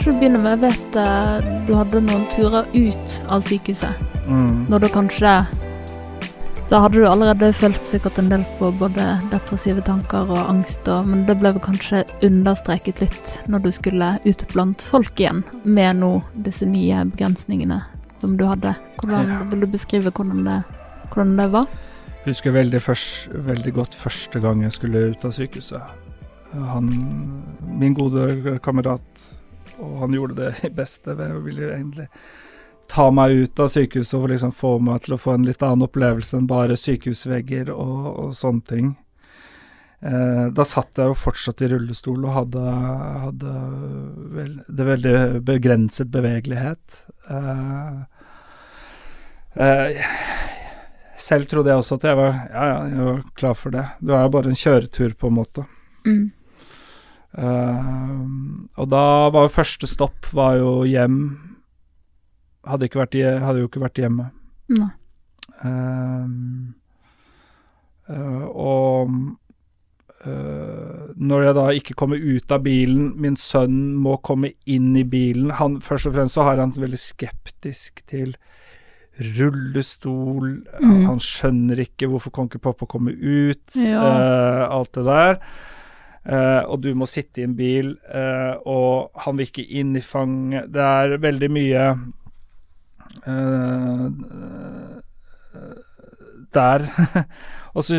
kanskje du begynner med Jeg vet eh, du hadde noen turer ut av sykehuset. Mm. Når du kanskje Da hadde du allerede følt sikkert en del på både depressive tanker og angst, og, men det ble vel kanskje understreket litt når du skulle ut blant folk igjen, med nå disse nye begrensningene som du hadde. Hvordan Ja. Vil du beskrive hvordan det, hvordan det var? Husker veldig, først, veldig godt første gang jeg skulle ut av sykehuset. Han, min gode kamerat, og han gjorde det beste å ville egentlig ta meg ut av sykehuset og liksom få meg til å få en litt annen opplevelse enn bare sykehusvegger og, og sånne ting. Eh, da satt jeg jo fortsatt i rullestol og hadde, hadde vel, det veldig begrenset bevegelighet. Eh, eh, selv trodde jeg også at jeg var, ja, ja, jeg var klar for det. Det var jo bare en kjøretur, på en måte. Mm. Eh, og da var jo første stopp var jo hjem. Hadde, ikke vært, hadde jo ikke vært hjemme. Nei. Uh, uh, og når jeg da ikke kommer ut av bilen, min sønn må komme inn i bilen han, Først og fremst så har han veldig skeptisk til rullestol. Mm. Han skjønner ikke hvorfor kan ikke pappa komme ut, Ja. alt det der. Eh, og du må sitte i en bil, uh, og han vil ikke inn i fanget. Det er veldig mye uh, der. og så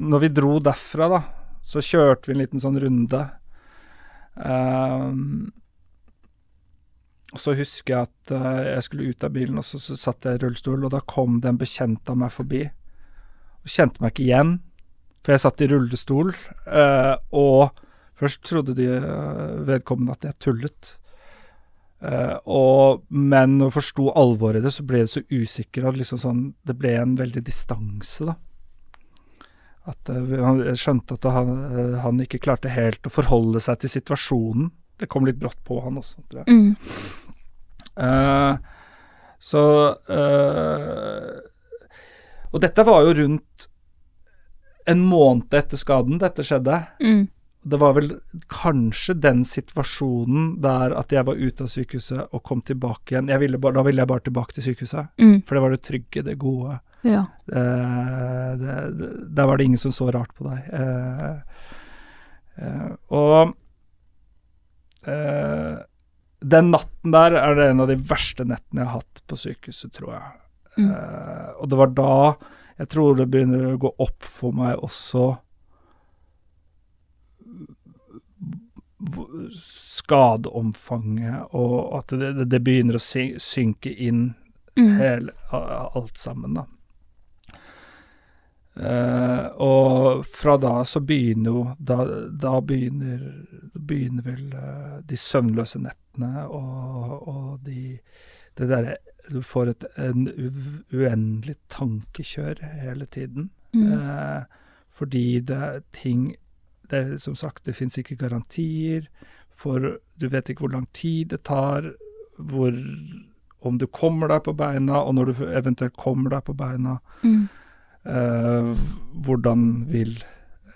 Når vi dro derfra, da, så kjørte vi en liten sånn runde. Og så husker jeg at jeg skulle ut av bilen, og så, så satt jeg i rullestol, og da kom det en bekjent av meg forbi. Og kjente meg ikke igjen, for jeg satt i rullestol, eh, og først trodde de eh, vedkommende at jeg tullet. Eh, og, men når jeg forsto alvoret i det, så ble jeg så usikker at liksom sånn, det ble en veldig distanse, da. At eh, Jeg skjønte at han, eh, han ikke klarte helt å forholde seg til situasjonen. Det kom litt brått på han også, tror jeg. Mm. Eh, så Og dette var jo rundt en måned etter skaden dette skjedde. Mm. Det var vel kanskje den situasjonen der at jeg var ute av sykehuset og kom tilbake igjen. Jeg ville bare, da ville jeg bare tilbake til sykehuset, Mm. for det var det trygge, det gode. Ja. Eh, det, det, der var det ingen som så rart på deg. Eh, eh, og eh, den natten der er det en av de verste nettene jeg har hatt på sykehuset, tror jeg. Mm. Eh, og det var da jeg tror det begynner å gå opp for meg også skadeomfanget, og at det, det begynner å synke inn Mm. hele, alt sammen, da. Uh, og fra da så begynner jo Da, da begynner, begynner vel uh, de søvnløse nettene og, og de Det derre Du får et en uendelig tankekjør hele tiden. Mm. Eh, fordi det er ting det, er Som sagt, det fins ikke garantier, for du vet ikke hvor lang tid det tar, hvor om du kommer deg på beina, og når du eventuelt kommer deg på beina, Mm. eh, hvordan vil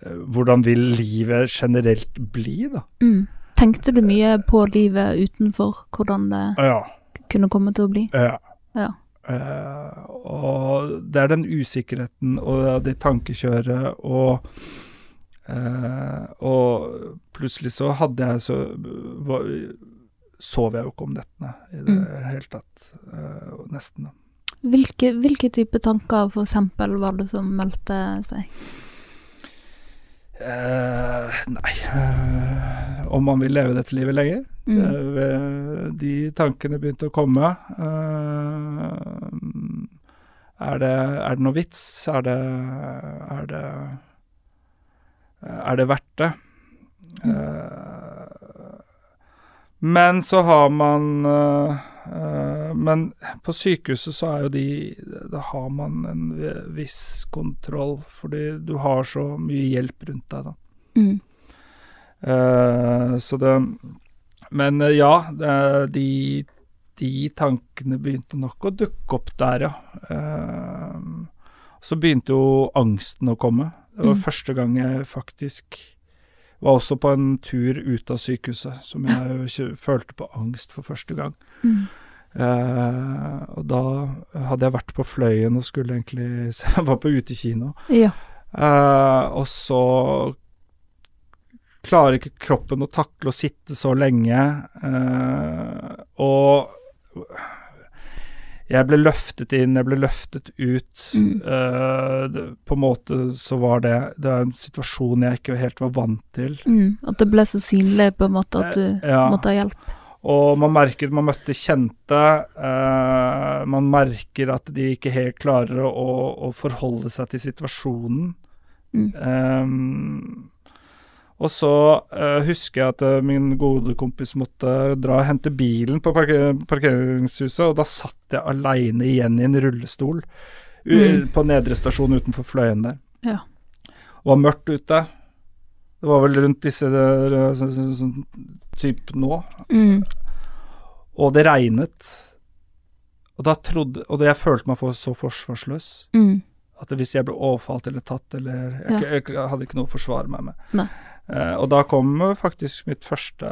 hvordan vil livet generelt bli, da? Mm. Tenkte du mye på livet utenfor, hvordan det Ja. Kunne komme til å bli? ja. Ja. Uh, og det er den usikkerheten og det tankekjøret og uh, Og plutselig så hadde jeg så var, Sov jeg jo ikke om nettene i det Mm. hele tatt. Uh, nesten. Hvilke, hvilke type tanker for eksempel var det som meldte seg? Eh, nei uh, Om man vil leve dette livet lenger. Mm. Uh, de tankene begynte å komme. Er, det, er det noe vits? Er det Er det, er det verdt det? Eh, men så har man Men på sykehuset så er jo de Da har man en viss kontroll, fordi du har så mye hjelp rundt deg, da. Mm. Eh, så det Men eh, ja, de, de tankene begynte nok å dukke opp der, ja. Eh, så begynte jo angsten å komme. Det var Mm. første gang jeg faktisk var også på en tur ut av sykehuset, som jeg følte på angst for første gang. Mm. Eh, og da hadde jeg vært på Fløyen og skulle egentlig se Jeg var på utekino. Ja. Eh, og så klarer ikke kroppen å takle å sitte så lenge. Eh, og jeg ble løftet inn, jeg ble løftet ut. Mm. Uh, det, på en måte så var det Det var en situasjon jeg ikke helt var vant til. Mm. At det ble så synlig på en måte at du Eh, ja. måtte ha hjelp. Og man merker man møtte kjente. Uh, man merker at de ikke helt klarer å, å forholde seg til situasjonen. Mm. Ehm, og så uh, husker jeg at uh, min gode kompis måtte dra og hente bilen på parker parkeringshuset, og da satt jeg aleine igjen i en rullestol Mm. på nedre stasjon utenfor Fløyen der. Ja. Det var mørkt ute. Det var vel rundt disse der, så, så, så, sånn typ nå. Mm. Og det regnet. Og da trodde Og det jeg følte meg for så forsvarsløs. Mm. At hvis jeg ble overfalt eller tatt eller Jeg, Ja. jeg, jeg hadde ikke noe å forsvare meg med. Nei. Eh, og da kom eh, faktisk mitt første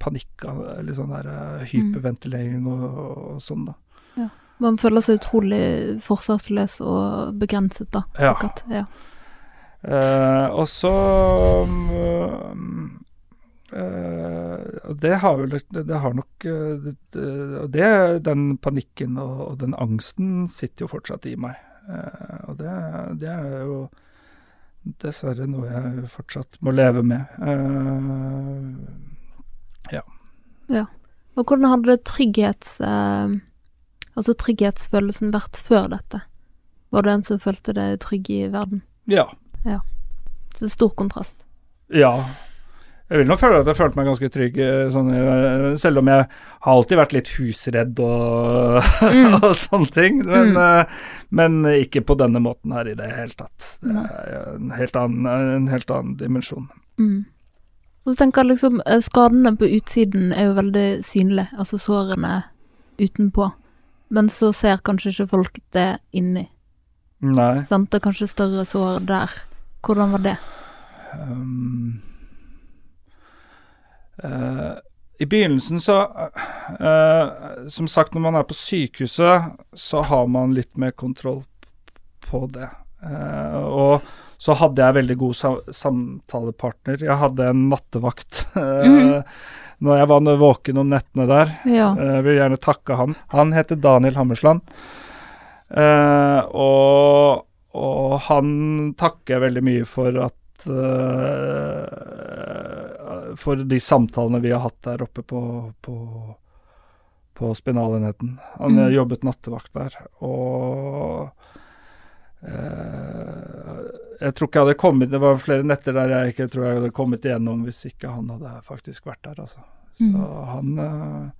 panikk, eller sånn der Mm. eh, hyperventilering og, og sånn, da. Ja. Man føler seg utrolig forsvarsløs og begrenset, da. Ja. Sikkert. Ja. Eh, og så mm, eh, det har vel det, har nok eh, Og det, den panikken og, og den angsten sitter jo fortsatt i meg. Eh, og det, det er jo dessverre noe jeg fortsatt må leve med. Ja Og hvordan hadde trygghets... uh, altså trygghetsfølelsen vært før dette? Var du en som følte deg trygg i verden? ja. Så det er stor kontrast. Ja. Jeg vil nok føle at jeg følte meg ganske trygg, eh, sånn, eh, selv om jeg har alltid vært litt husredd og, Mm. og sånne ting. Men, Mm. eh, men ikke på denne måten her i det hele tatt. Det er en helt annen, en helt annen dimensjon. Mm. Og så tenker jeg liksom Skadene på utsiden er jo veldig synlige, altså sårene utenpå. Men så ser kanskje ikke folk det inni. Nei. Sant? Det er kanskje større sår der. Hvordan var det? Um, eh, I begynnelsen så eh, Som sagt, når man er på sykehuset, så har man litt mer kontroll på det. Eh, og så hadde jeg veldig god sa samtalepartner. Jeg hadde en nattevakt mm. Når jeg var våken om nettene der. Ja. Jeg vil gjerne takke han. Han heter Daniel Hammersland. Eh, og, og han takker jeg veldig mye for at eh, For de samtalene vi har hatt der oppe på, på, på spinalenheten. Han Mm. jobbet nattevakt der, og eh, jeg tror ikke jeg hadde kommet Det var flere netter der jeg ikke tror jeg hadde kommet igjennom hvis ikke han hadde faktisk vært der, altså. Så Mm. han eh,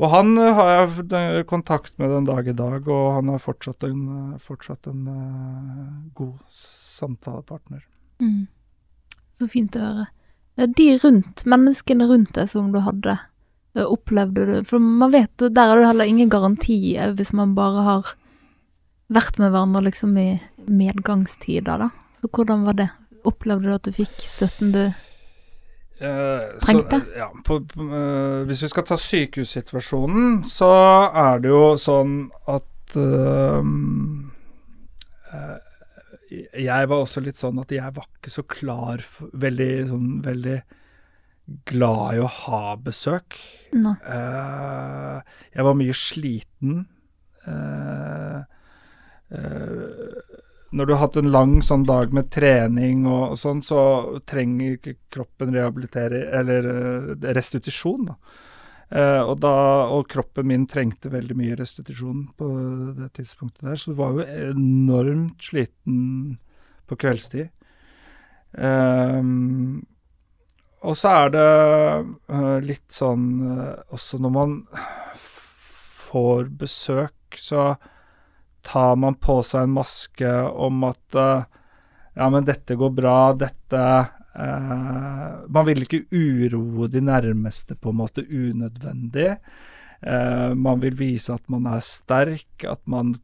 Og han eh, har jeg kontakt med den dag i dag, og han er fortsatt en, eh, fortsatt en eh, god samtalepartner. Mm. Så fint å høre. De rundt, menneskene rundt deg som du hadde, eh, opplevde du For man vet, der er det heller ingen garanti eh, hvis man bare har vært med hverandre liksom i medgangstider, da. Så hvordan var det? Opplevde du at du fikk støtten du Eh, Trengte? Så, ja, på, på, eh, hvis vi skal ta sykehussituasjonen, så er det jo sånn at eh, Jeg var også litt sånn at jeg var ikke så klar for Veldig sånn veldig glad i å ha besøk. No. Uh, jeg var mye sliten. Uh, uh, når du har hatt en lang sånn dag med trening og sånn, så trenger ikke kroppen rehabilitere eller eh, restitusjon. Da. Eh, og, da, og kroppen min trengte veldig mye restitusjon på det tidspunktet der, så du var jo enormt sliten på kveldstid. Ehm, og så er det uh, litt sånn uh, også når man får besøk, så tar man på seg en maske om at uh, ja, men dette går bra, dette eh, Man vil ikke uroe de nærmeste på en måte unødvendig. Uh, man vil vise at man er sterk, at man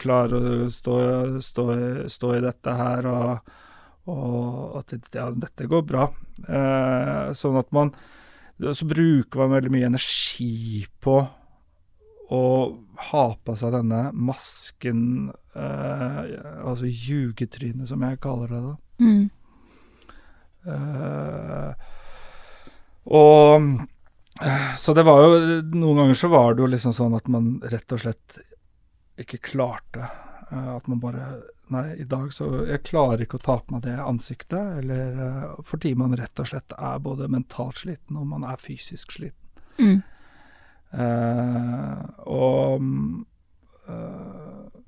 klarer å stå, stå, stå i dette her og, og at ja, dette går bra. Uh, sånn at man Så bruker man veldig mye energi på å ha på seg denne masken, altså ljugetrynet, som jeg kaller det. da. Mm. Eh, og eh, Så det var jo Noen ganger så var det jo liksom sånn at man rett og slett ikke klarte. eh, at man bare Nei, i dag så Jeg klarer ikke å ta på meg det ansiktet. Eller fordi man rett og slett er både mentalt sliten og man er fysisk sliten. Mm. Uh, og eh,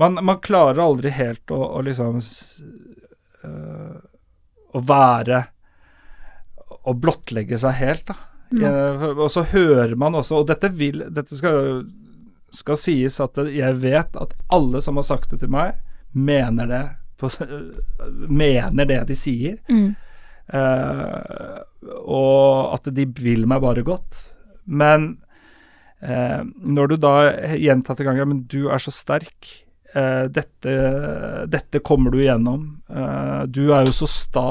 man, man klarer aldri helt å, å liksom eh, Å være Å blottlegge seg helt, da. Nei. Eh, og så hører man også Og dette vil Dette skal, skal sies at jeg vet at alle som har sagt det til meg, mener det på, Mener det de sier. Mm. Eh, og at de vil meg bare godt. Men eh, når du da gjentatte ganger Men du er så sterk. Eh, dette, dette kommer du igjennom. Eh, du er jo så sta.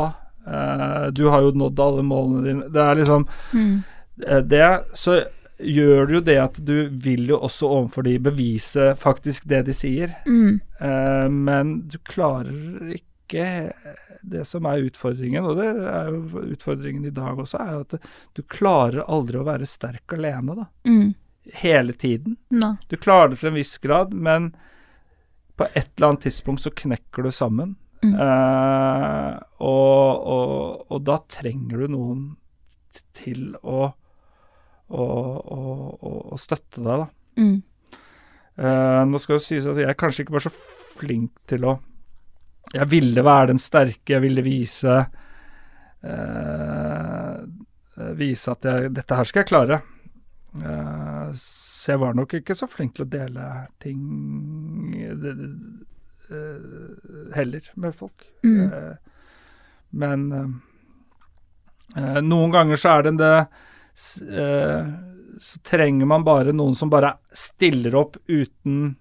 Eh, du har jo nådd alle målene dine. Det er liksom Mm. eh, det, så gjør det jo det at du vil jo også overfor de bevise faktisk det de sier. Mm. Eh, men du klarer ikke det som er utfordringen, og det er jo utfordringen i dag også, er jo at du klarer aldri å være sterk alene, da. Mm. Hele tiden. No. Du klarer det til en viss grad, men på et eller annet tidspunkt så knekker du sammen. Mm. Eh, og, og, og da trenger du noen til å, å, å, å, støtte deg, da. Mm. Eh, nå skal det sies at jeg kanskje ikke var så flink til å Jeg ville være den sterke, jeg ville vise eh, Vise at jeg, dette her skal jeg klare. Eh, så jeg var nok ikke så flink til å dele ting eh, heller med folk. Mm. Eh, men eh, noen ganger så er det en det Så trenger man bare noen som bare stiller opp uten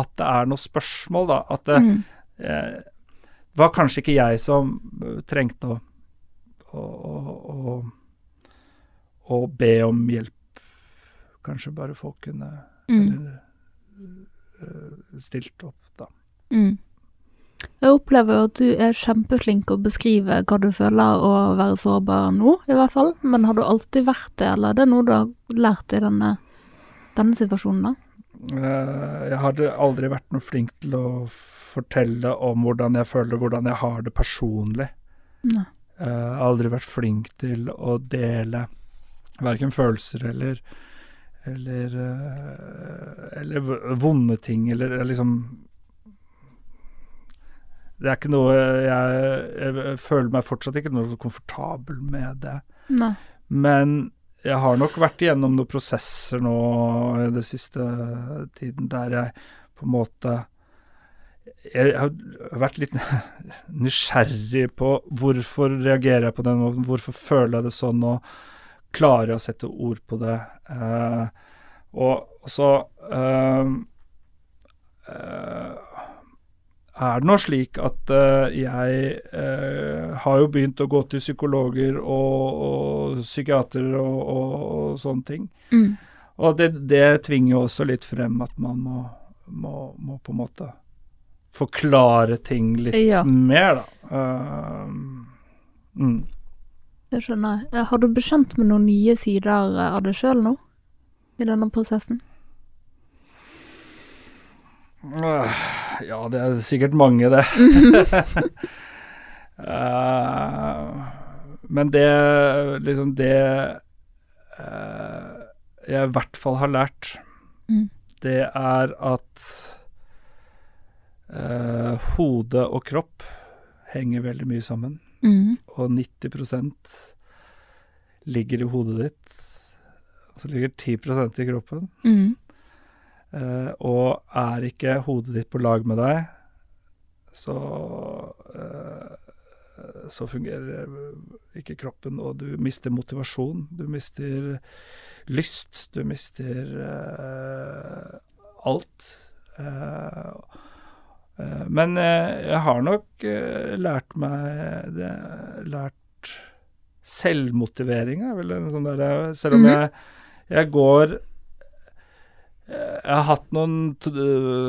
at det er noe spørsmål, da. At det Mm. var kanskje ikke jeg som trengte å, å, å, å be om hjelp. Kanskje bare folk kunne Mm. eller, uh, stilt opp, da. Mm. Jeg opplever jo at du er kjempeflink å beskrive hva du føler og være sårbar nå, i hvert fall. Men har du alltid vært det, eller er det noe du har lært i denne, denne situasjonen, da? Eh, Jeg hadde aldri vært noe flink til å fortelle om hvordan jeg føler, hvordan jeg har det personlig. Nei. Eh, Jeg har aldri vært flink til å dele verken følelser eller eller, eh, eller vonde ting, eller liksom Det er ikke noe jeg, jeg føler meg fortsatt ikke noe komfortabel med det. Nei. Men jeg har nok vært igjennom noen prosesser nå i det siste tiden der jeg på en måte Jeg har vært litt nysgjerrig på hvorfor reagerer jeg på den måten, hvorfor føler jeg det sånn, og klarer å sette ord på det. Eh, og så eh, eh, er det nå slik at eh, jeg eh, har jo begynt å gå til psykologer og, og psykiatere og, og, og sånne ting. Mm. Og det, det tvinger jo også litt frem at man må, må, må på en måte forklare ting litt Ja. mer, da. Eh, mm. Det skjønner jeg. Eh, Har du bekjent med noen nye sider av deg sjøl nå? I denne prosessen? Ja, det er sikkert mange, det. Eh, men det liksom det eh, jeg i hvert fall har lært, Mm. det er at eh, hode og kropp henger veldig mye sammen. Mm. Og 90% ligger i hodet ditt. Så ligger 10% i kroppen. Mm. Uh, og er ikke hodet ditt på lag med deg, så uh, så fungerer ikke kroppen, og du mister motivasjon. Du mister lyst. Du mister uh, alt. Eh, men eh, jeg har nok eh, lært meg det, Lært selvmotivering, er vel sånn Selv om Mhm. jeg, jeg går eh, Jeg har hatt noen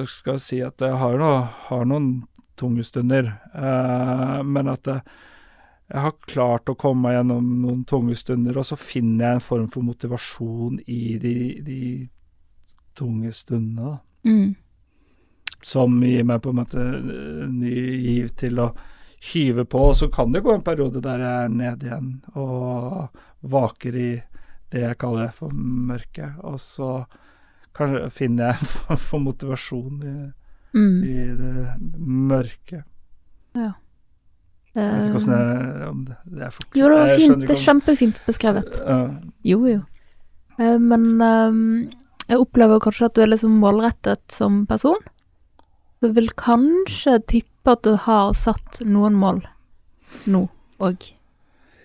Skal si at jeg har, noe, har noen tunge stunder, eh, men at jeg, jeg har klart å komme meg gjennom noen tunge stunder, og så finner jeg en form for motivasjon i de, de tunge stundene. Mm. Som gir meg på en måte eh, ny giv til å hyve på. Og så kan det gå en periode der jeg er nede igjen og vaker i det jeg kaller for mørket. Og så kanskje finner jeg for motivasjon i, Mm. i det mørke. Ja. Jeg vet ikke hvordan jeg om det, det er for, Jo, det var fint. Det er kjempefint beskrevet. Uh, Jo, jo. Uh, Men um, jeg opplever kanskje at du er liksom målrettet som person. Så vil kanskje tippe at du har satt noen mål nå òg.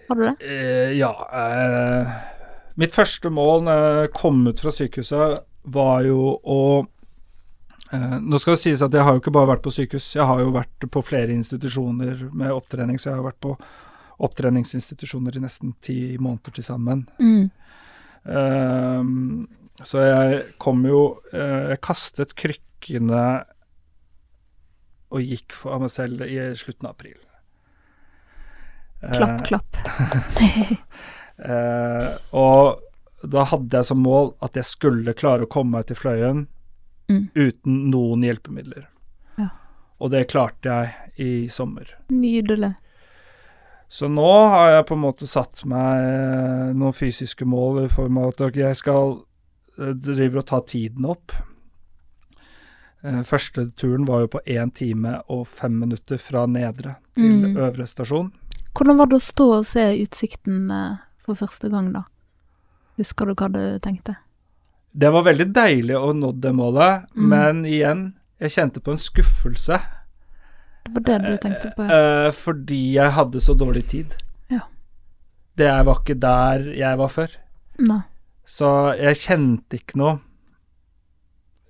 Har du det? Eh, ja. Eh, mitt første mål når jeg kom ut fra sykehuset, var jo å eh, Nå skal det sies at jeg har jo ikke bare vært på sykehus, jeg har jo vært på flere institusjoner med opptrening, så jeg har vært på opptreningsinstitusjoner i nesten ti måneder til sammen. Mm. Ehm, så jeg kom jo eh, Jeg kastet krykkene og gikk for meg selv i slutten av april. Klapp, Eh, klapp. Eh, og da hadde jeg som mål at jeg skulle klare å komme meg til Fløyen Mm. uten noen hjelpemidler. Ja. Og det klarte jeg i sommer. Nydelig. Så nå har jeg på en måte satt meg eh, noen fysiske mål i form av at jeg skal driver drive og ta tiden opp. Eh, Første turen var jo på én time og fem minutter fra nedre til Mm. øvre stasjon. Hvordan var det å stå og se utsikten eh, for første gang, da? Husker du hva du tenkte? Det var veldig deilig å nå det målet, Mm. men igjen, jeg kjente på en skuffelse. Det var det du tenkte på? Ja. Eh, fordi jeg hadde så dårlig tid. Ja. Det var ikke der jeg var før. Nei. Så jeg kjente ikke noe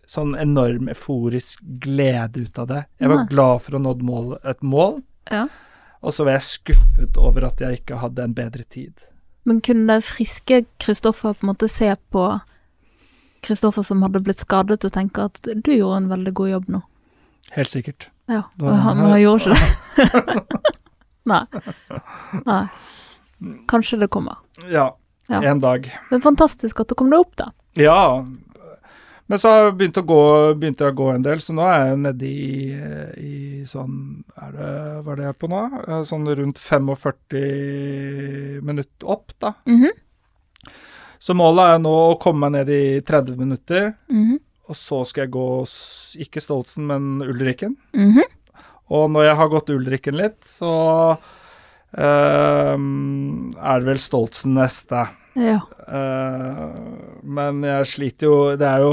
sånn enorm euforisk glede ut av det. Jeg var glad for å ha nådd mål, et mål, Ja. og så var jeg skuffet over at jeg ikke hadde en bedre tid. Men kunne friske Kristoffer på en måte se på Kristoffer som hadde blitt skadet, og tenke at du gjorde en veldig god jobb nå? Helt sikkert. Ja, men han, han gjorde ikke det. Nei. Nei. Kanskje det kommer. Ja, Ja. en dag. Men fantastisk at du kom deg opp, da. Ja. Men så har jeg begynt å gå, begynte jeg å gå en del, så nå er jeg nede i, i sånn er det, Hva er det jeg er på nå? Eh, Sånn rundt 45 minutter opp, da. Mhm, Så målet er nå å komme meg ned i 30 minutter, mhm, og så skal jeg gå ikke Stoltsen, men Ulriken. -hmm. Og når jeg har gått Ulriken litt, så ehm, er det vel Stoltsen neste. Ja. Uh, men jeg sliter jo Det er jo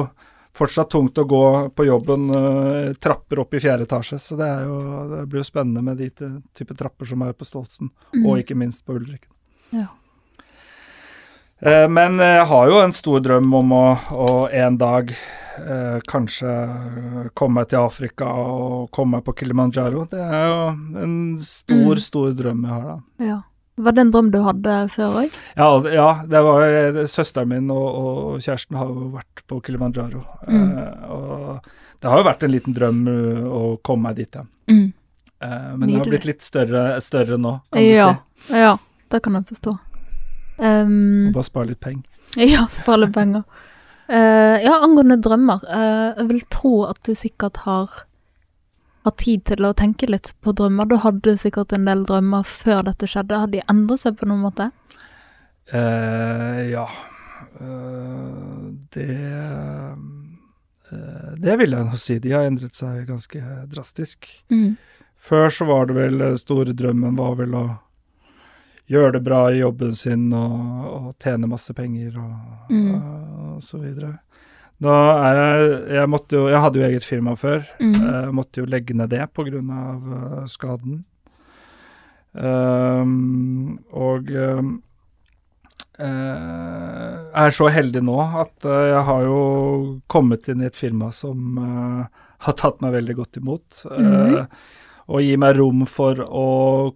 fortsatt tungt å gå på jobben uh, trapper opp i fjerde etasje, så det, er jo, det blir jo spennende med de ty- type trapper som er på Stoltsen, Mm. og ikke minst på Ulriken. Ja. Eh, men jeg har jo en stor drøm om å, å en dag eh, kanskje komme meg til Afrika og komme meg på Kilimanjaro. Det er jo en stor, Mm. stor drøm jeg har, da. ja. Var det en drøm du hadde før òg? Ja, ja det var søsteren min og, og kjæresten har jo vært på Kilimanjaro. Mm. Eh, og det har jo vært en liten drøm uh, å komme meg dit, ja. Mm. Eh, men det har blitt litt større, større nå, kan Ja. du si. ja, det kan jeg forstå. Um, og bare spare litt penger. Ja, spare litt penger. uh, ja, angående drømmer. Uh, jeg vil tro at du sikkert har, har tid til å tenke litt på drømmer. Du hadde sikkert en del drømmer før dette skjedde. Har de endret seg på noen måte? Uh, ja Uh, Det uh, Det vil jeg nå si. De har endret seg ganske drastisk. Mm. Før så var det vel store drømmen var vel å gjøre det bra i jobben sin og, og tjene masse penger og, Mm. og så videre. Da er jeg Jeg måtte jo Jeg hadde jo eget firma før. Mm. Jeg måtte jo legge ned det pga. Uh, skaden. Um, og um, uh, er så heldig nå at uh, jeg har jo kommet inn i et firma som uh, har tatt meg veldig godt imot. Mm. eh, og gir meg rom for å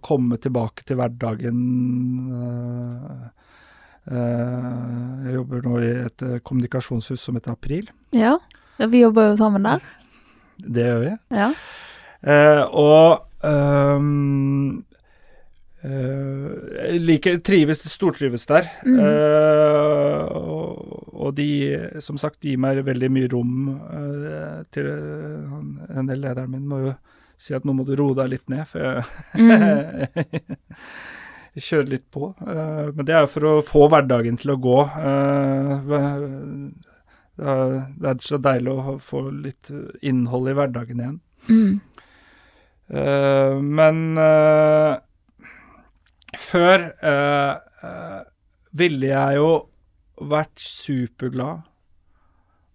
komme tilbake til hverdagen. eh, eh, jeg jobber nå i et eh, kommunikasjonshus som heter April. Ja. vi jobber jo sammen der. Det gjør vi. Ja. Eh, og um, eh, jeg liker, trives, stortrives der. Mm. Eh, og, og de, som sagt, gir meg veldig mye rom eh, til eh, han, En del lederen min må jo si at nå må du roe deg litt ned, for jeg, Mm. jeg kjører litt på. Eh, men det er for å få hverdagen til å gå. Eh, det er, det er så deilig å få litt innhold i hverdagen igjen. Mm. Eh, men eh, før eh, eh, ville jeg jo vært superglad.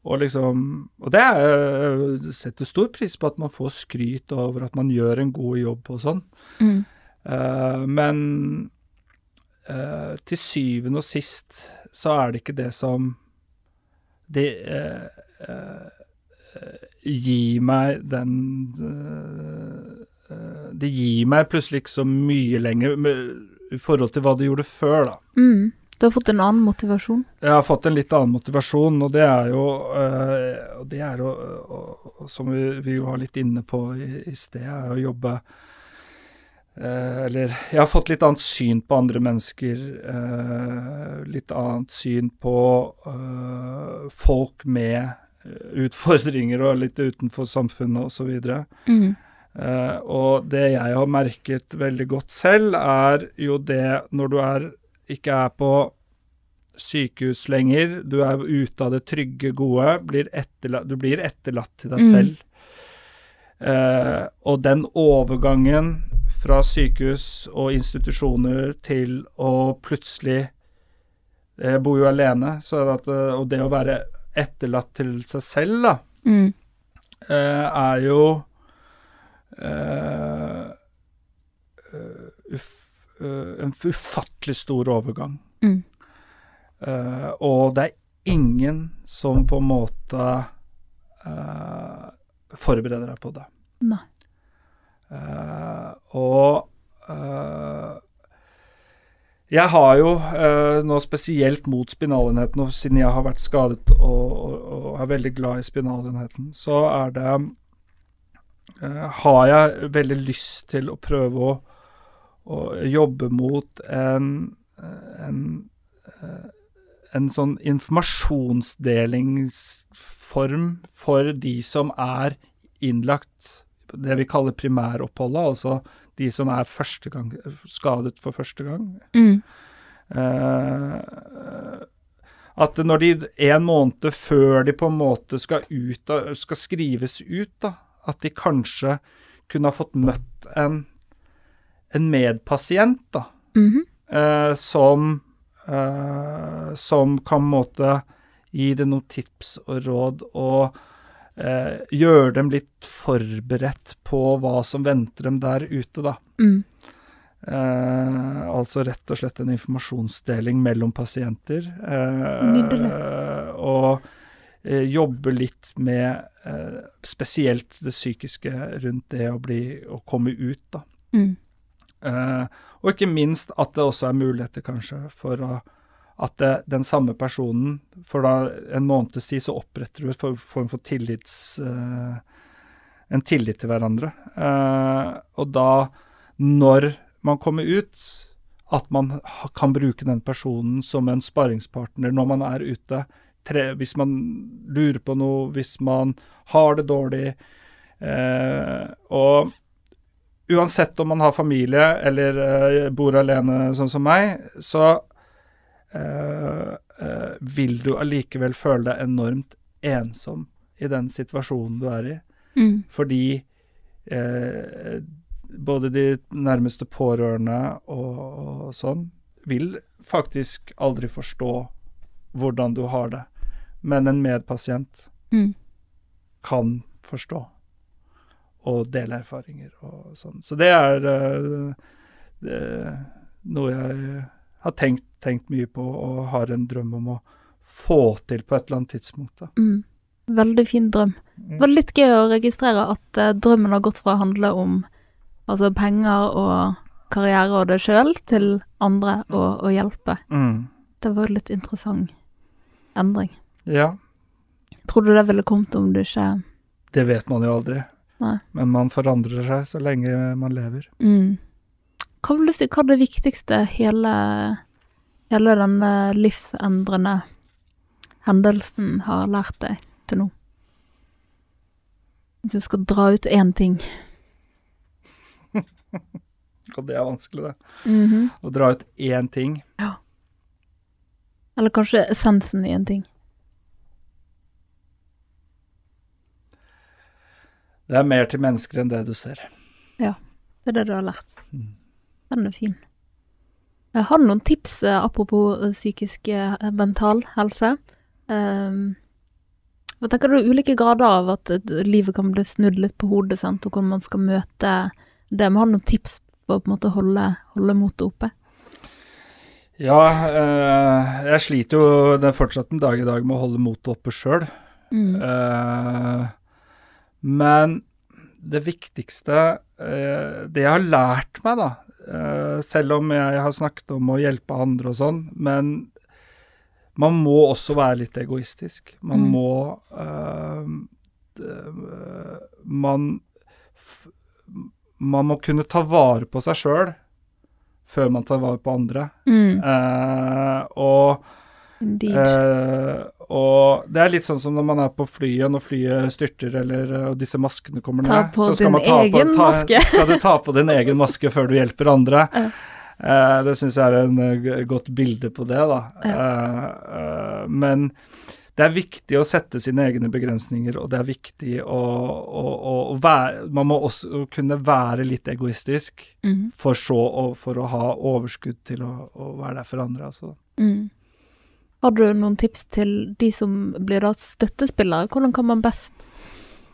Og liksom Og det er jeg setter stor pris på at man får skryt over at man gjør en god jobb og sånn. Mm. Uh, men eh, til syvende og sist så er det ikke det som Det uh, uh, gir meg den Det gir meg plutselig ikke så mye lenger i forhold til hva det gjorde før, da. Mm. Du har fått en annen motivasjon. Jeg har fått en litt annen motivasjon, og det er jo det er jo, Som vi, vi var litt inne på i, i sted, er å jobbe Eller jeg har fått litt annet syn på andre mennesker. øh, litt annet syn på øh, folk med utfordringer og litt utenfor samfunnet osv. Mm. Uh, og det jeg har merket veldig godt selv, er jo det når du er, ikke er på sykehus lenger, du er ute av det trygge, gode, blir etterlatt, du blir etterlatt til deg Mm. selv. Uh, og den overgangen fra sykehus og institusjoner til å plutselig Jeg bor jo alene, så at, uh, og det å være etterlatt til seg selv, da, Mm. eh, er jo uh, eh, uff, eh, en ufattelig stor overgang. Mm. Uh, og det er ingen som på en måte eh, forbereder deg på det. Nei. Eh, og eh, jeg har jo eh, nå spesielt mot spinalenheten, og siden jeg har vært skadet og, og, og er veldig glad i spinalenheten, så er det eh, Har jeg veldig lyst til å prøve å, å jobbe mot en, en, en sånn informasjonsdelingsform for de som er innlagt det vi kaller primæroppholdet, altså de som er gang, skadet for første gang. Mm. Eh, at når de en måned før de på en måte skal, ut, skal skrives ut, da, at de kanskje kunne ha fått møtt en, en medpasient da, Mhm. eh, som, eh, som kan måte gi det noen tips og råd, og eh, gjøre dem litt forberedt på hva som venter dem der ute, da. Mm. Eh, altså rett og slett en informasjonsdeling mellom pasienter. Eh, Nydelig. Og eh, jobbe litt med eh, spesielt det psykiske rundt det å bli å komme ut, da. Mm. Eh, og ikke minst at det også er muligheter kanskje for å, at det, den samme personen For da en måneds tid så oppretter du en form for tillits... uh, en tillit til hverandre. Uh, og da, når man kommer ut, at man kan bruke den personen som en sparringspartner når man er ute. Tre, hvis man lurer på noe, hvis man har det dårlig. Eh, og uansett om man har familie eller eh, bor alene, sånn som meg, så eh, eh, vil du allikevel føle deg enormt ensom i den situasjonen du er i. Mm. Fordi eh, både de nærmeste pårørende og, og sånn vil faktisk aldri forstå hvordan du har det. Men en medpasient Mm. kan forstå og dele erfaringer og sånn. Så det er eh, det, noe jeg har tenkt, tenkt mye på og har en drøm om å få til på et eller annet tidspunkt. Mm. Veldig fin drøm. Det var litt gøy å registrere at eh, drømmen har gått fra å handle om altså penger og karriere og det sjøl, til andre og å hjelpe. Mm. Det var litt interessant endring. Ja, Tror du det ville kommet om du ikke det vet man jo aldri. Nei. Men man forandrer seg så lenge man lever. mm. Hva vil du si hva er det viktigste hele, hele denne livsendrende hendelsen har lært deg til nå? Hvis du skal dra ut én ting. Og det er vanskelig, det. Mhm. Å dra ut én ting. Ja. Eller kanskje essensen i en ting. Det er mer til mennesker enn det du ser. Ja. Det er det du har lært. Mm. Den er fin. Jeg du noen tips eh, apropos eh, psykisk eh, mental helse. Um, hva tenker du ulike grader av at livet kan bli snudd litt på hodet, sant, og hvordan man skal møte det? Vi har noen tips på å på en måte holde, holde motet oppe. Ja, eh, jeg sliter jo den fortsatt en dag i dag med å holde motet oppe sjøl. Mm. Eh, men det viktigste eh, Det jeg har lært meg, da, selv om jeg har snakket om å hjelpe andre og sånn, men man må også være litt egoistisk. Man Mm. må eh, det- Man Man må kunne ta vare på seg sjøl før man tar vare på andre. Mm. Uh, og Indeed. Og det er litt sånn som når man er på flyet, når flyet styrter eller eh, og disse maskene kommer ned. så skal man ta på, ta, maske. skal du ta på din egen maske før du hjelper andre. Ja. Eh, det syns jeg er en eh, godt bilde på det, da. Ja. eh, men det er viktig å sette sine egne begrensninger, og det er viktig å, å, å, være Man må også kunne være litt egoistisk, Mm. for så å, for å ha overskudd til å være der for andre. Altså. Mm. Har du noen tips til de som blir da støttespillere? Hvordan kan man best,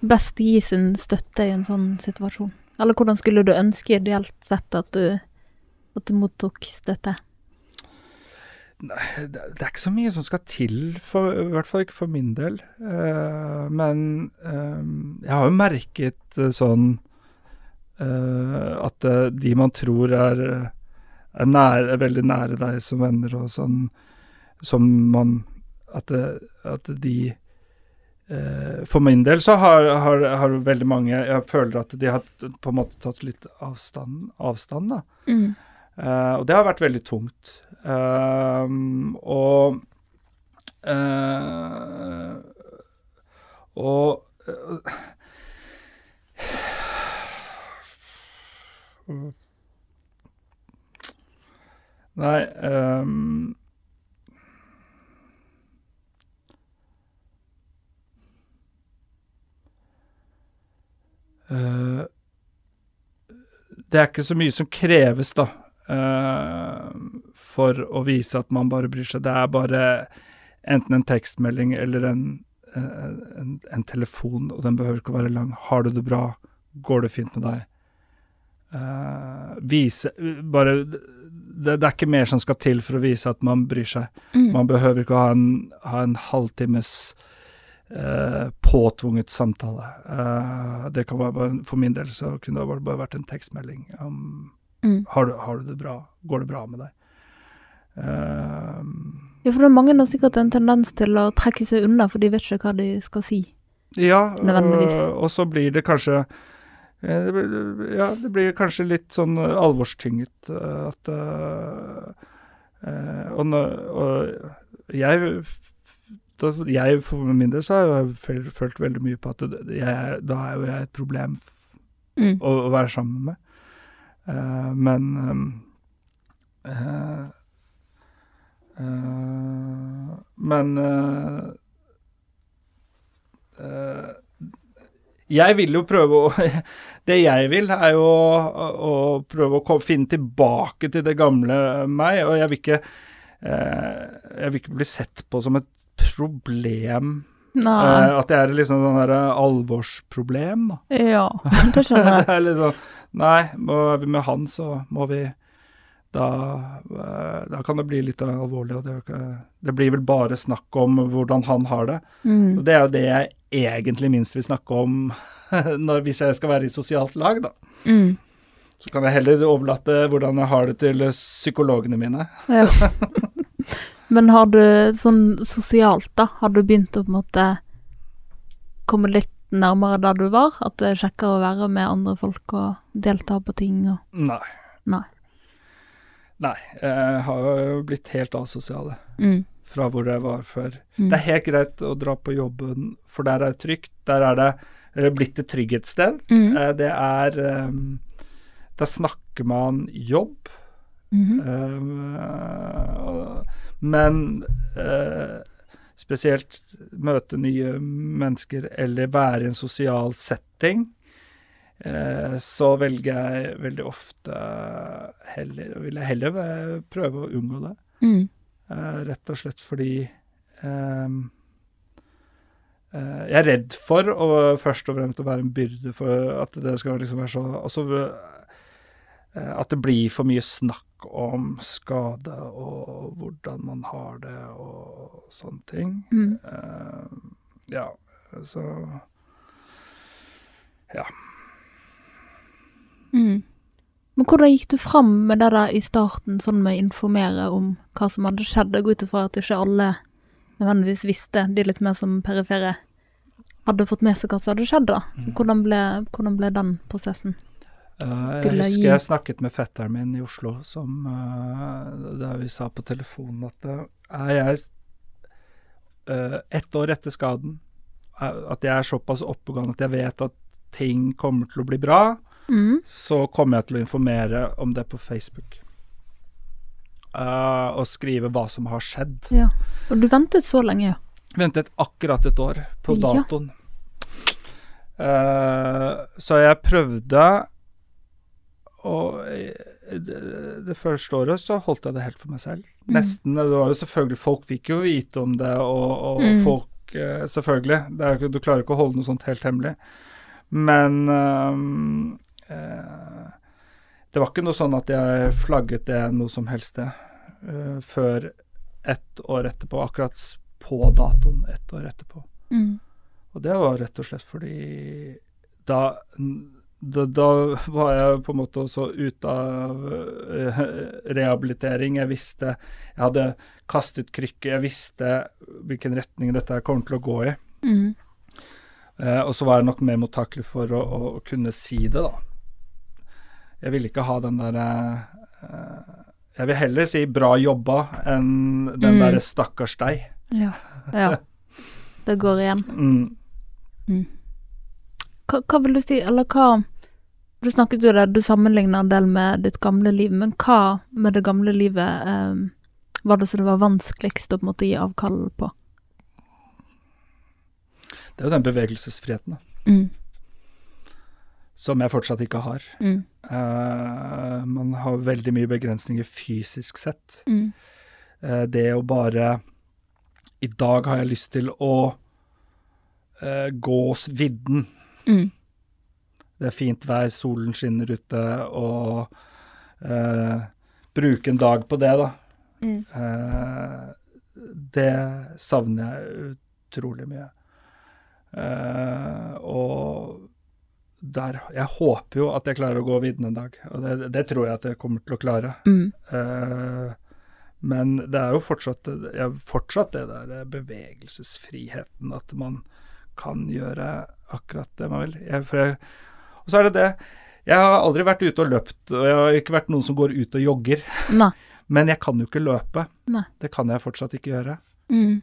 best gi sin støtte i en sånn situasjon? Eller hvordan skulle du ønske ideelt sett at du, at du mottok støtte? det, er ikke så mye som skal til, for, i hvert fall ikke for min del. Uh, men eh, jeg har jo merket uh, sånn at de man tror er, er, nære, er veldig nære deg som venner, og sånn som man At, at de eh, For min del så har, har, har veldig mange Jeg føler at de har på en måte tatt litt avstand, avstand da. Mm. Eh, og det har vært veldig tungt. Eh, og eh, Og eh, Nei ehm, Det er ikke så mye som kreves, da eh, for å vise at man bare bryr seg. Det er bare enten en tekstmelding eller en, eh, en, en telefon, og den behøver ikke å være lang. Har du det bra? Går det fint med deg? Eh, vise Bare det, det er ikke mer som skal til for å vise at man bryr seg. Mm. Man behøver ikke ha en, ha en halvtimes eh, påtvunget samtale. Eh, det kan være bare, For min del så kunne det bare, vært en tekstmelding om Mm. har du, har du det bra? Går det bra med deg? Eh, Ja, for det er mange har sikkert en tendens til å trekke seg unna, for de vet ikke hva de skal si. ja, og, og så blir det kanskje eh, det blir, Ja, det blir kanskje litt sånn eh, alvorstynget eh, at uh, uh, og, og jeg da, jeg, For min del så har jeg følt, veldig mye på at jeg, da er jo jeg et problem Mm. å, å være sammen med. Uh, men um, uh, uh, Men Jeg vil jo prøve å Det jeg vil, er jo å, å prøve å komme, finne tilbake til det gamle meg, og jeg vil ikke eh, Jeg vil ikke bli sett på som et problem. Eh, at det er liksom sånn der alvorsproblem, da. Ja, det skjønner jeg. det er litt sånn Nei, må med han, så må vi da, eh, da kan det bli litt alvorlig. Og det, det, blir vel bare snakk om hvordan han har det. Mm. Og det er jo det jeg egentlig minst vil snakke om når, hvis jeg skal være i sosialt lag, da. Mm. Så kan jeg heller overlate hvordan jeg har det til psykologene mine. Ja. Men har du sånn sosialt, da, har du begynt å på en måte komme litt nærmere der du var? At det er kjekkere å være med andre folk og delta på ting og Nei. Nei. Nei. Jeg har jo blitt helt asosial mm. fra hvor jeg var før. Mm. Det er helt greit å dra på jobben, for der er det trygt. Der er det, det blitt et trygghetssted. Mm. Eh, Det er um, Der snakker man jobb. Mm og- men eh, spesielt møte nye mennesker eller være i en sosial setting, eh, så velger jeg veldig ofte heller Vil jeg heller prøve å unngå det. Mm. Eh, rett og slett fordi ehm, eh, Jeg er redd for å først og fremst å være en byrde for at det skal liksom være så Og eh, At det blir for mye snakk om skade og hvordan man har det og sånne ting. Mm. Eh, ja, så Mm. Men hvordan gikk du fram med det der i starten, sånn med å informere om hva som hadde skjedd? Jeg går ut ifra at ikke alle nødvendigvis visste, de litt mer som perifere, hadde fått med seg hva som hadde skjedd, da. Så Mm. hvordan ble, hvordan ble den prosessen? Eh, jeg husker jeg snakket med fetteren min i Oslo, som da der vi sa på telefonen at eh, er jeg ett år etter skaden, eh, at jeg er såpass oppegående at jeg vet at ting kommer til å bli bra, Mm. så kommer jeg til å informere om det på Facebook. Eh, og skrive hva som har skjedd. Ja. Og du ventet så lenge, ja. Ventet akkurat et år på Ja. datoen. Eh, så jeg prøvde Og det, det første året så holdt jeg det helt for meg selv. Mm. Nesten. Det var jo selvfølgelig Folk fikk jo vite om det, og, og Mm. folk eh, Selvfølgelig. Det ikke- du klarer ikke å holde noe sånt helt hemmelig. Men um, eh, det var ikke noe sånn at jeg flagget det noe som helst sted uh, før ett år etterpå. Akkurat på datoen ett år etterpå. Mm. Og det var rett og slett fordi da da, da var jeg på en måte også ute av eh, rehabilitering. Jeg visste Jeg hadde kastet krykke. Jeg visste hvilken retning dette kommer til å gå i. Mm. Eh, og så var jeg nok mer mottakelig for å, å kunne si det, da. Jeg ville ikke ha den derre eh, Jeg vil heller si 'bra jobba' enn den Mm. derre 'stakkars deg'. Ja. ja. Det går igjen. Mm. Hva, hva vil du si, eller hva Du snakket jo der, du sammenligner en del med ditt gamle liv, men hva med det gamle livet eh, var det som det var vanskeligst å på en måte gi avkall på? Det er jo den bevegelsesfriheten, da. Mm. Som jeg fortsatt ikke har. Mm. Uh, man har veldig mye begrensninger fysisk sett. Mm. Uh, det å bare I dag har jeg lyst til å uh, gå vidden. Mm. Det er fint vær, solen skinner ute, og eh, bruke en dag på det, da. Mm. Eh, det savner jeg utrolig mye. Eh, og der Jeg håper jo at jeg klarer å gå vidden en dag, og det, det tror jeg at jeg kommer til å klare. Mm. Eh, men det er jo fortsatt, fortsatt det der bevegelsesfriheten, at man kan gjøre akkurat det man vil. Jeg, jeg, og så er det det Jeg har aldri vært ute og løpt, og jeg har ikke vært noen som går ut og jogger. Nei. Men jeg kan jo ikke løpe. Nei. Det kan jeg fortsatt ikke gjøre. Mm.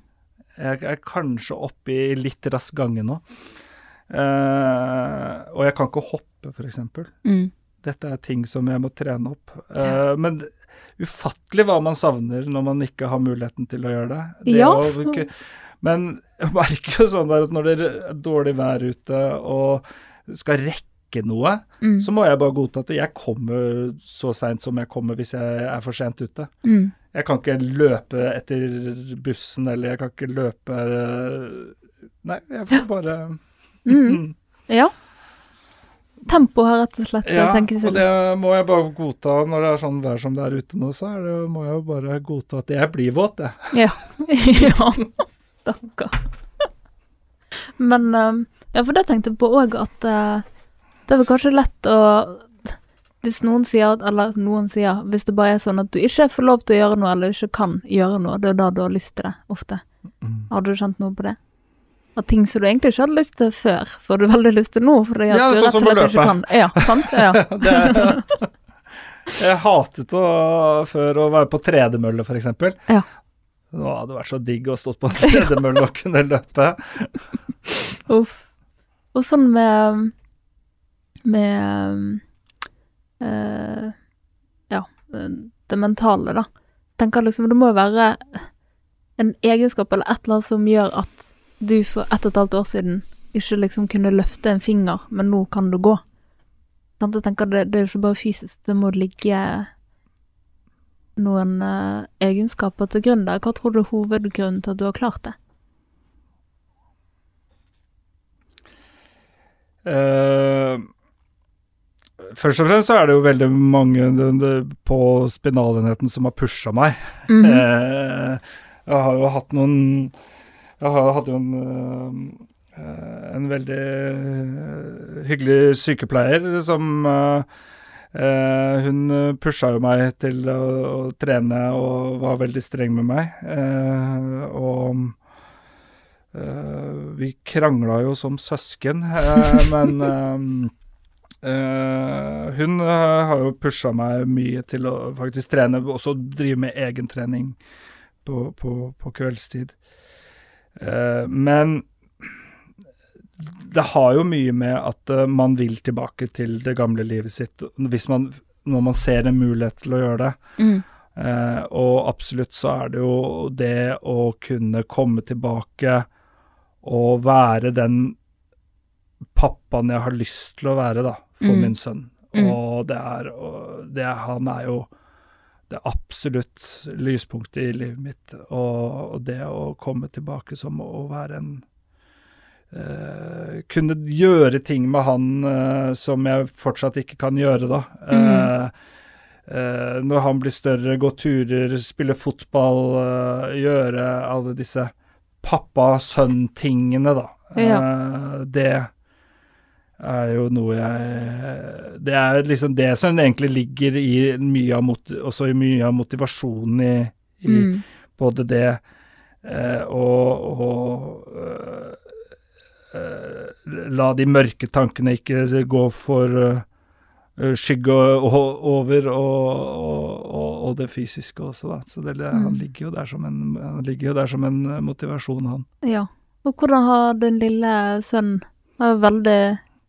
Jeg er kanskje oppe i litt rask gange nå. Uh, og jeg kan ikke hoppe, f.eks. Mm. Dette er ting som jeg må trene opp. Uh. Men ufattelig hva man savner når man ikke har muligheten til å gjøre det. det Ja. å men jeg merker jo sånn der at når det er dårlig vær ute og skal rekke noe, Mm. så må jeg bare godta at jeg kommer så seint som jeg kommer hvis jeg er for sent ute. Mm. Jeg kan ikke løpe etter bussen, eller jeg kan ikke løpe Nei, jeg får bare Mm. Ja. Tempo har rett og slett Ja, senket og seg. det må jeg bare godta når det er sånn vær som det er ute nå, så er det, må jeg jo bare godta at jeg blir våt, jeg. Ja. ja. Stakkar. Men eh, Ja, for det tenkte jeg på òg, at eh, det er vel kanskje lett å Hvis noen sier at Eller noen sier Hvis det bare er sånn at du ikke får lov til å gjøre noe, eller ikke kan gjøre noe, det er da du har lyst til det, ofte. Har du kjent noe på det? At ting som du egentlig ikke hadde lyst til før, får du veldig lyst til nå, fordi at Ja, du sånn rett som å løpe. kan. Ja, sant? Ja. Det er, jeg hatet å, før å være på tredemølle, f.eks. Ja. Nå hadde det vært så digg å stått på en tredemølle og kunne løpe. Uff. Og sånn med Med eh, Ja, det mentale, da. Tenker liksom Det må jo være en egenskap eller et eller annet som gjør at du for ett og et halvt år siden ikke liksom kunne løfte en finger, men nå kan du gå. Jeg tenker det, det er jo ikke bare fysisk, det må ligge noen eh, egenskaper til grunn der. Hva tror du er hovedgrunnen til at du har klart det? Uh, først og fremst så er det jo veldig mange på spinalenheten som har pusha meg. Mm -hmm. uh, jeg har jo hatt noen Jeg har, hadde jo en, eh, en veldig hyggelig sykepleier som eh, eh, Hun pusha jo meg til å, å trene og var veldig streng med meg. Eh, og eh, vi krangla jo som søsken, men hun har jo pusha meg mye til å faktisk trene, også drive med egentrening på, på, på kveldstid. Men det har jo mye med at eh, man vil tilbake til det gamle livet sitt hvis man, når man ser en mulighet til å gjøre det. Mm. Eh, og absolutt så er det jo det å kunne komme tilbake og være den pappaen jeg har lyst til å være, da, for Mm. min sønn. Mm. Og det er, det, Han er jo det absolutt lyspunktet i livet mitt. Og, og det å komme tilbake som å være en eh, Kunne gjøre ting med han uh, som jeg fortsatt ikke kan gjøre, da. Eh, eh, når han blir større, gå turer, spille fotball, gjøre alle disse pappa-sønn-tingene, da. Eh, det er jo noe jeg Det er liksom det som egentlig ligger i mye av, mot, også i mye av motivasjonen i, i Mm. både det eh, og, og la de mørke tankene ikke gå for eh, skygge over og, og, og, det fysiske også, da. Så det, han, Mm. ligger jo der som en, han ligger jo der som en eh, motivasjon, han. Ja. Og hvordan har den lille sønnen Han er veldig,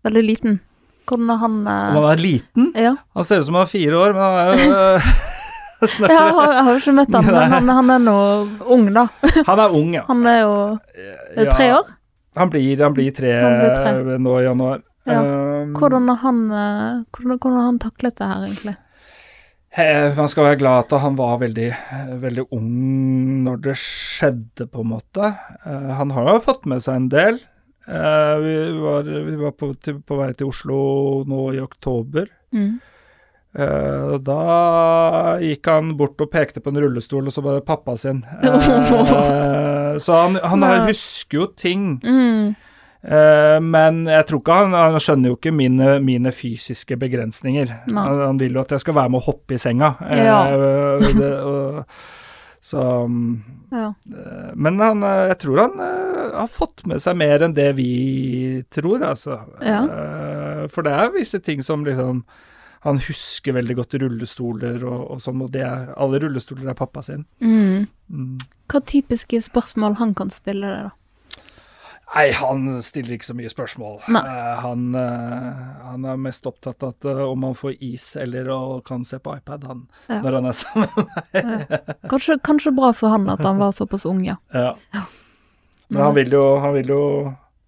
veldig liten. Hvordan har han eh, han er liten. Ja. Han ser ut som han er fire år, men han er jo eh, snart Jeg har, jeg har jo ikke møtt han, men han, han er nå ung, da. Han er ung, ja. Han er jo er tre år. Han blir, han blir tre, Han blir tre. nå i januar. Ja. Um, Hvordan har han, eh, hvordan, hvordan har han taklet det her, egentlig? Man skal være glad at han var veldig, veldig ung når det skjedde, på en måte. Eh, Han har jo fått med seg en del. Eh, Vi var, vi var på, på vei til Oslo nå i oktober. Mm. Da gikk han bort og pekte på en rullestol, og så bare pappa sin. Eh, så han, han Nei. husker jo ting. Mm. Uh, men jeg tror ikke han, han skjønner jo ikke mine, mine fysiske begrensninger. Han, han vil jo at jeg skal være med å hoppe i senga. Ja. Ja. det, og, så mm, Ja. uh, Men han, eh, jeg tror han eh, har fått med seg mer enn det vi tror, altså. Ja. Eh, for det er visse ting som liksom Han husker veldig godt rullestoler og, og sånn, og det er, alle rullestoler er pappa sin. Mm. Mm. Hva typiske spørsmål han kan stille deg, da? Nei, han stiller ikke så mye spørsmål. Eh, han, uh, han er mest opptatt av at, eh, om han får is eller kan se på iPad, han, Ja. når han er sammen. med Kanskje, kanskje bra for han at han var såpass ung, ja. ja. Men han vil, jo, han vil jo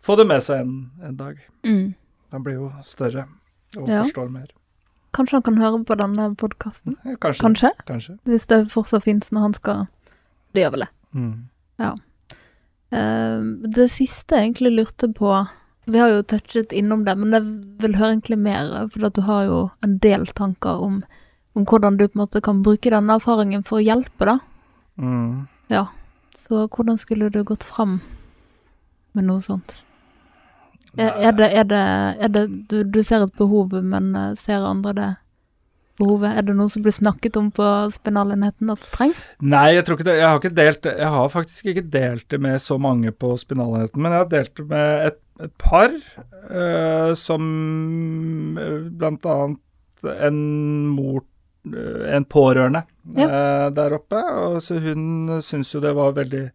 få det med seg en, en dag. Mm. Han blir jo større og Ja. forstår mer. Kanskje han kan høre på denne podkasten? Kanskje. Kanskje? Kanskje. Hvis det fortsatt fins når han skal Det gjør vel det. Mm. Eh, det siste jeg egentlig lurte på Vi har jo touchet innom det, men jeg vil høre egentlig mer, for du har jo en del tanker om, om hvordan du på en måte kan bruke denne erfaringen for å hjelpe, da. Mm. Ja. Så hvordan skulle du gått fram med noe sånt? Er, er det, er det, er det du, du ser et behov, men eh, ser andre det behovet? Er det noe som blir snakket om på spinalenheten at det trengs? Nei, jeg tror ikke det. Jeg har, ikke delt, jeg har faktisk ikke delt det med så mange på spinalenheten, men jeg har delt det med et, et par, øh, som bl.a. blant annet en mor eh, En pårørende Ja. eh, der oppe. Og så hun syns jo det var veldig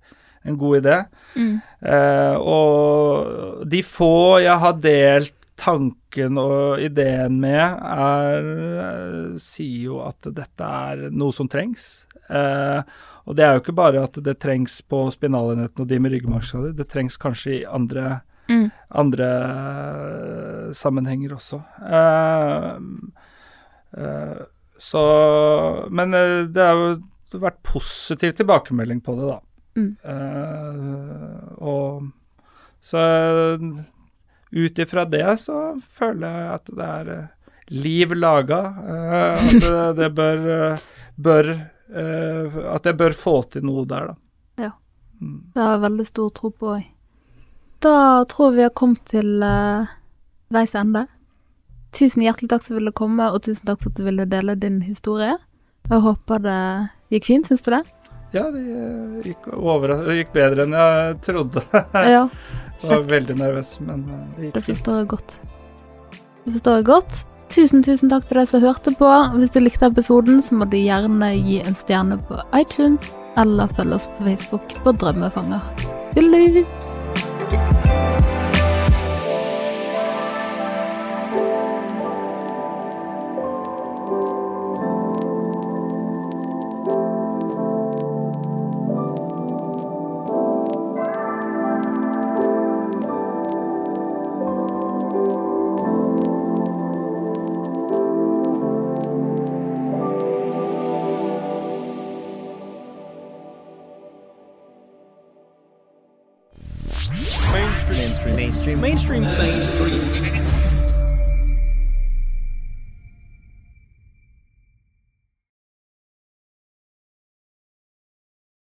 en god idé. Eh, og de få jeg har delt tanken og ideen med, er, eh, sier jo at dette er noe som trengs. Eh, og det er jo ikke bare at det trengs på spinalenheten og de med ryggmargskader, det trengs kanskje i andre, Mm. andre eh, sammenhenger også. Eh, eh, så Men eh, det har jo vært positiv tilbakemelding på det, da. Mm. Og så ut ifra det så føler jeg at det er eh, liv laga. eh, at det, det bør, eh, bør At jeg bør få til noe der, da. Ja. Mm. Det har jeg veldig stor tro på òg. Da tror vi har kommet til uh, veis ende. Tusen hjertelig takk som ville komme, og tusen takk for at du ville dele din historie. Jeg håper det gikk fint, syns du det? Ja, det gikk, over, det gikk bedre enn jeg trodde. Ja, Jeg var veldig nervøs, men eh, det gikk det forstår jeg godt. Det forstår jeg godt. Tusen, tusen takk til deg som hørte på. Hvis du likte episoden, så må du gjerne gi en stjerne på iTunes, eller følg oss på Facebook på Drømmefanger. Tullu!